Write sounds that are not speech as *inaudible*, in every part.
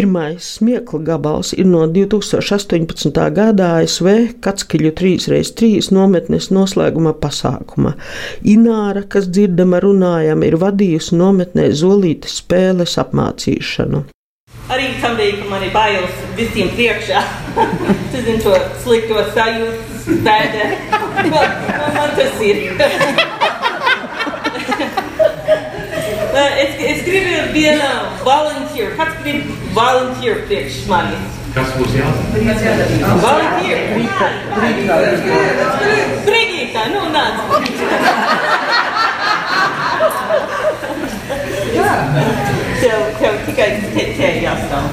Pirmais smiekla gabals ir no 2018. gada ASV Katskiļu 3x3 nometnes noslēguma pasākuma. Ināra, kas dzirdama runājam, ir vadījusi nometnē zolītes spēles apmācīšanu. Arī samdēja, ka man ir bailes visiem priekšā. *laughs* Tas ir to slikto sajūtu, bēdē. *laughs* Man tas ir. *laughs* es, es gribu vienu volunteer. Kāds grib volunteer priekš manis? Kas būs jādara? Volunteer. Brigītā, nu nāc. Tev, tev tikai te, te jāstāv.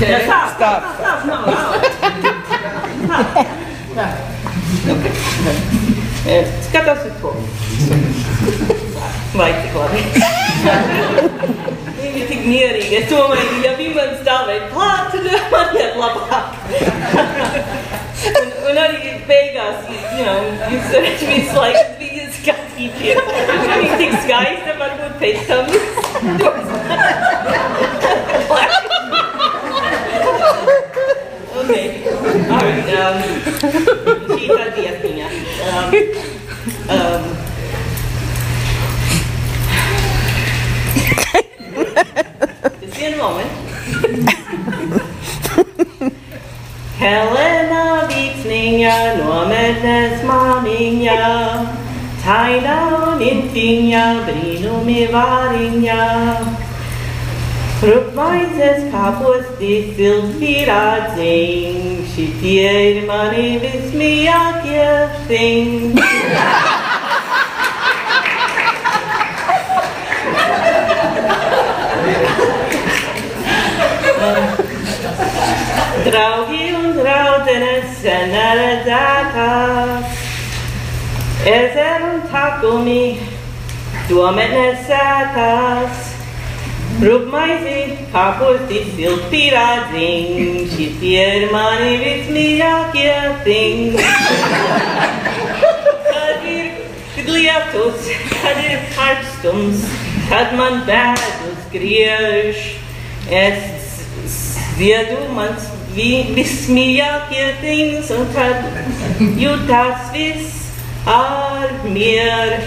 Jā, stāv, stāv, stāv, nav, nav. Tā. Skatos uz to. Vai tik labi? Viņa ir tik mierīga. Es domāju, ja viņa man stāvēja klāt, tad man iet labāk. un, un arī beigās, you know, jūs varat visu laiku bija skatīties. Viņa tik skaista, varbūt pēc tam. okay. All right. Um, šī tā dietiņa. Um, um, Helena Vitsninja, Nomedes Maminja, Taina Ninfinja, Brinum Ivarinja, Rupvaises kapusti silviradzing, Šitie mani vismijakie thing. *laughs* Draugi un draudzenes sen neredzētās, ezer un takumi, dometnes sētās. Rūpmaizi, kāposti, silti pierādziņš, šitie ir mani vismīļākie things. Kad ir lietus, kad ir karstums, kad man bēdus griež, es dziedu mans Wie bismillah hier things und you Jutas vis al mir.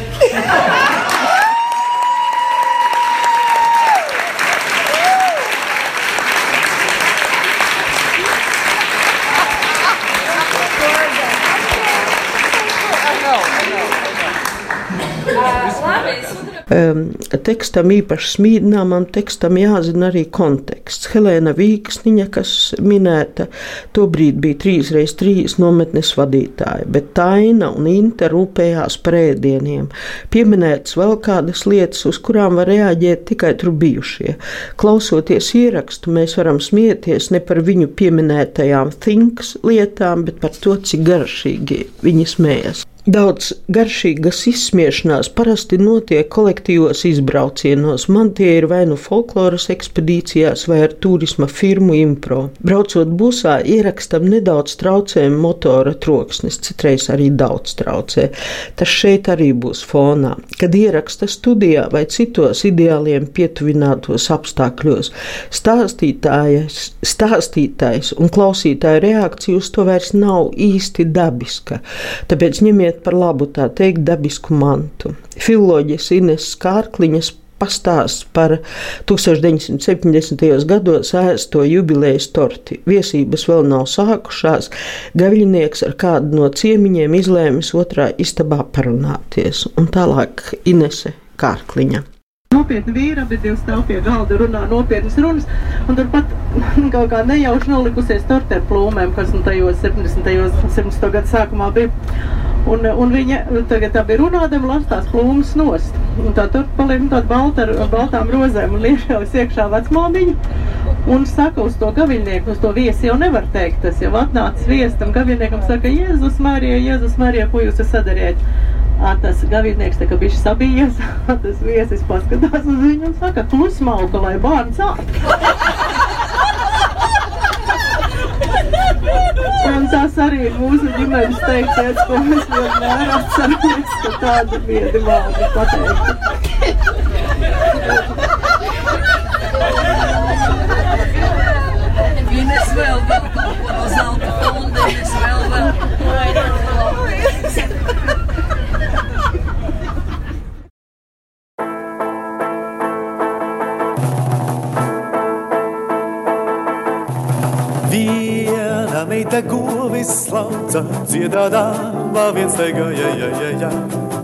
Tekstam īpaši smīdināmam tekstam jāzina arī konteksts. Helēna Vīksniņa, kas minēta, tobrīd bija 3x3 nometnes vadītāja, bet Taina un Inte rūpējās par ēdieniem. Pieminētas vēl kādas lietas, uz kurām var reaģēt tikai tur bijušie. Klausoties ierakstu, mēs varam smieties ne par viņu pieminētajām thinks lietām, bet par to, cik garšīgi viņi smējas. Daudz garšīgas izsmiešanās parasti notiek kolektīvos izbraucienos. Man tie ir vai nu folkloras ekspedīcijās, vai ar turisma firmu impro. Braucot busā, ierakstam nedaudz traucējumu motora troksnis, citreiz arī daudz traucē. Tas šeit arī būs fonā. Kad ieraksta studijā vai citos ideāliem pietuvinātos apstākļos, stāstītājs, stāstītājs un klausītāja reakcija uz to vairs nav īsti dabiska. Tāpēc ņemiet par labu tā teikt dabisku mantu. Filoloģijas Ines Kārkliņas pastāsts par 1970. gados ēsto jubilejas torti. Viesības vēl nav sākušās. Gaviļnieks ar kādu no ciemiņiem izlēmis otrā istabā parunāties. Un tālāk Inese Kārkliņa. Nopietni vīri, abi divi stāv pie galda, runā nopietnas runas, un turpat kaut kā nejauši nolikusies torte ar plūmēm, kas nu tajos 70. 70. gadu sākumā bija. Un, un viņa tagad tā bija runādama, las tās plūmas nost. Un tā tur paliek nu, tāda balta ar baltām rozēm un liešās iekšā vecmāmiņa. Un saka uz to gaviļnieku, uz to viesi jau nevar teikt. Tas jau atnācis viestam, gaviļniekam saka, Jēzus Marija, Jēzus Marija, ko jūs sadarījāt? A, tas gaviļnieks tā kā bišķi sabijies, *laughs* tas viesis paskatās uz viņu un saka, klus mauka, lai bērns āk. Tas arī mūsu ģimenes teiciens, ko mēs vienmēr atceramies, ka tāda viedi vārdi pateikti. Slauca, dziedādama viens teiga, ja, ja, ja, ja.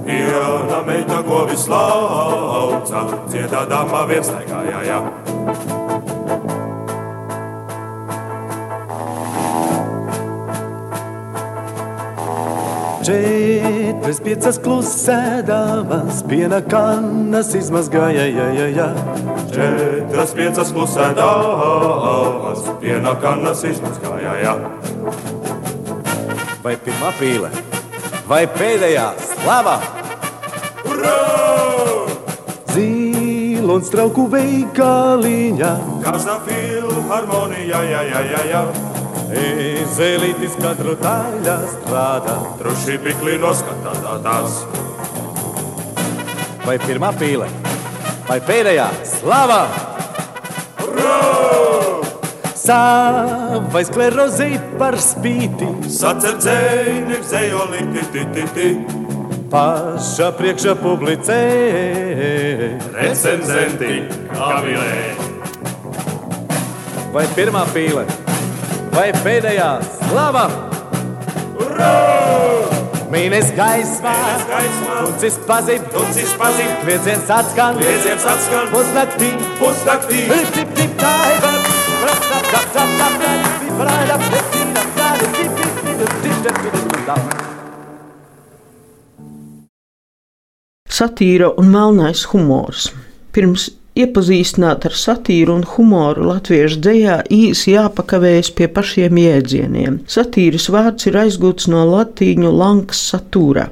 Viena meita govis lauca, dziedādama viens teiga, ja, ja. Četras piecas klusēdamas, piena kannas izmazgāja, ja, ja, ja. Četras piecas klusēdāmas, piena kannas izmazgāja, ja. Vai pirmā pīle, vai pēdējā slava? Urā! Zīlons trauku veikaliņā, Kazā filharmonija, ja, ja, ja, ja. Zelītis katru daļā strādā. Truši bikli noskatā tās. Vai pirmā pīle, vai pēdējā slava? Savai sklerozei par spīti, Sacerdzēni zējoli, ti, ti, ti, ti. paša priekšā publicē. Recenzenti, kavilē. Vai pirmā pīle, vai pēdējā? Slava? Gaismā, Mīnēs gaismā, tuncis pazīt, Tuncis pazīt, kliedziens atskan, Kliedziens atskan, pusnaktī, pusnaktī. Tip, tip, tip, taiva, rap, rap, Satīra un melnais humors. Pirms iepazīstināt ar satīru un humoru latviešu dzējā īsi jāpakavējas pie pašiem jēdzieniem. Satīras vārds ir aizgūts no latīņu lankas satūra.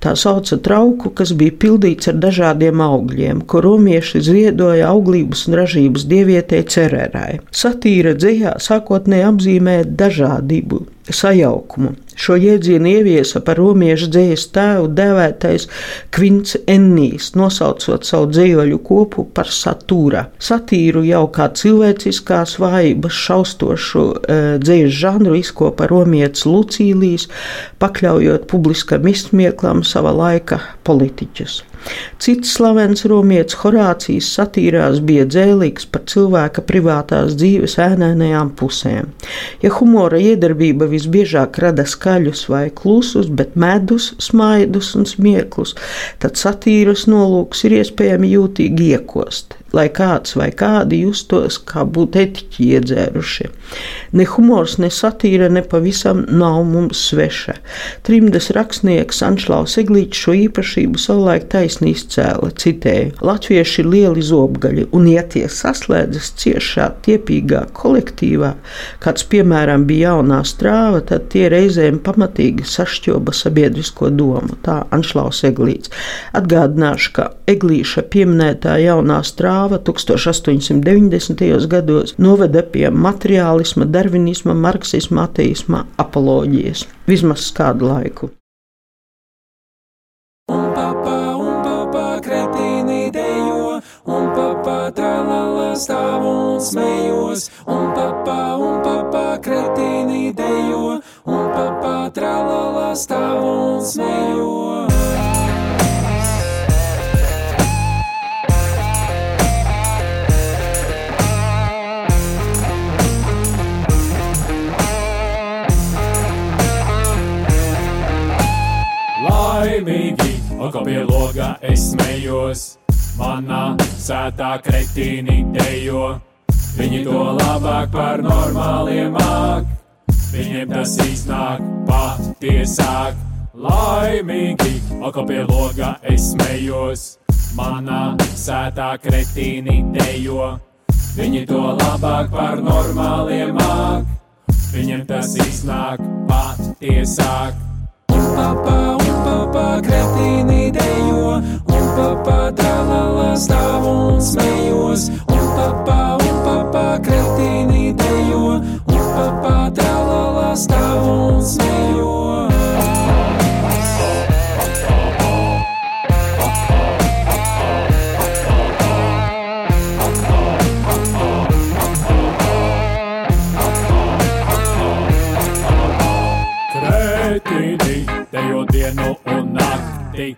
Tā sauca trauku, kas bija pildīts ar dažādiem augļiem, ko romieši ziedoja auglības un ražības dievietei cerērai. Satīra dzējā sākotnēji apzīmē dažādību, sajaukumu. Šo jēdzienu ieviesa par romiešu dzīslu tēvu dēvētais Kvints Ennijs, nosaucot savu dzīvoļu kopu par satūra. Satīru jau kā cilvēciskās vājības šaustošu e, dzīslu žanru izkopa romietis Lucīlijs, pakļaujot publiskam izsmieklam sava laika politiķus. Cits slavens romietis Horācijas satīrās bija dzēlīgs par cilvēka privātās dzīves ēnainajām pusēm. Ja humora iedarbība visbiežāk rada skaļus vai klusus, bet medus, smaidus un smieklus, tad satīras nolūks ir iespējami jūtīgi iekost, lai kāds vai kādi justos, kā būtu etiķi iedzēruši. Ne humors, ne satīra nepavisam nav mums sveša. Trimdas rakstnieks Anšlaus Eglīts šo īpašību savulaik taisni izcēla, citēja: Latvieši ir lieli zobgaļi, un ja tie saslēdzas ciešā, tiepīgā kolektīvā, kāds piemēram bija jaunā strāva, tad tie reizēm pamatīgi sašķoba sabiedrisko domu. Tā Anšlaus Eglīts. Atgādināšu, ka Eglīša pieminētā jaunā strāva 1890. gados noveda pie materiālisma, darvinisma, marksisma, ateisma apoloģijas. Vismaz kādu laiku. Un papā, un papā kretīni dejo, un papā tralala stāv un smējos, un papā, un papā kretīni dejo, un papā tralala stāv un smējos. Pie loga es smējos, manā sētā kretīni dejo. Viņi to labāk par normāliem māk, viņiem tas iznāk patiesāk. Laimīgi, kā pie loga es smējos, manā sētā kretīni dejo. viņi to labāk par normāliem māk. Viņiem tas iznāk patiesāk. Un papā, un papā, kretīnī dejo, un papā, tralala stāv un smējos. Un dienu un nakti,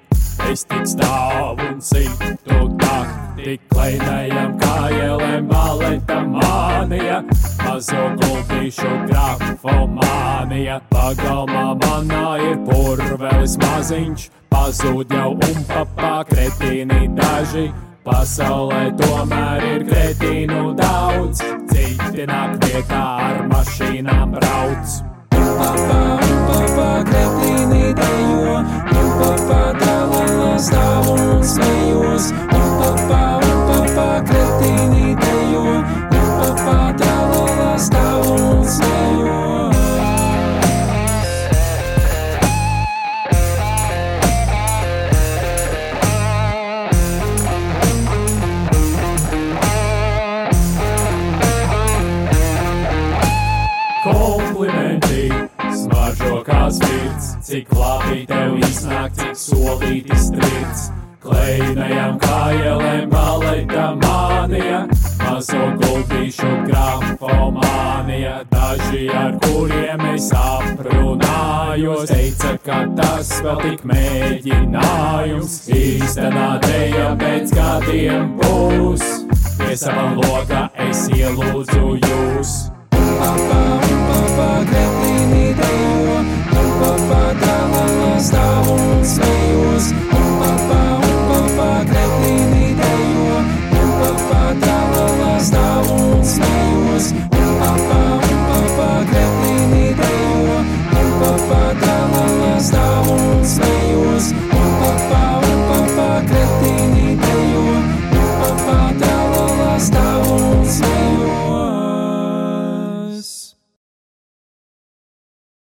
es tik stāvu un citu takti, kleinējam kājēlēm baleta mānija, mazo gultīšu grafomānija, pagalmā manā ir purvelis maziņš, pazūd jau un papā kretīni daži. Pasaulē tomēr ir kretīnu daudz, citi nāk vietā ar mašīnām brauc. Solītis strīds. Kleinajām kājēlēm baleta mānija, mazo guldīšu grafomānija. Daži ar kuriem es aprunājos, teica, ka tas vēl tik mēģinājums. Īstenā teja pēc gadiem būs, pie sava loka es ielūdzu jūs. Papa, papa, kretīnī stāv un smējos.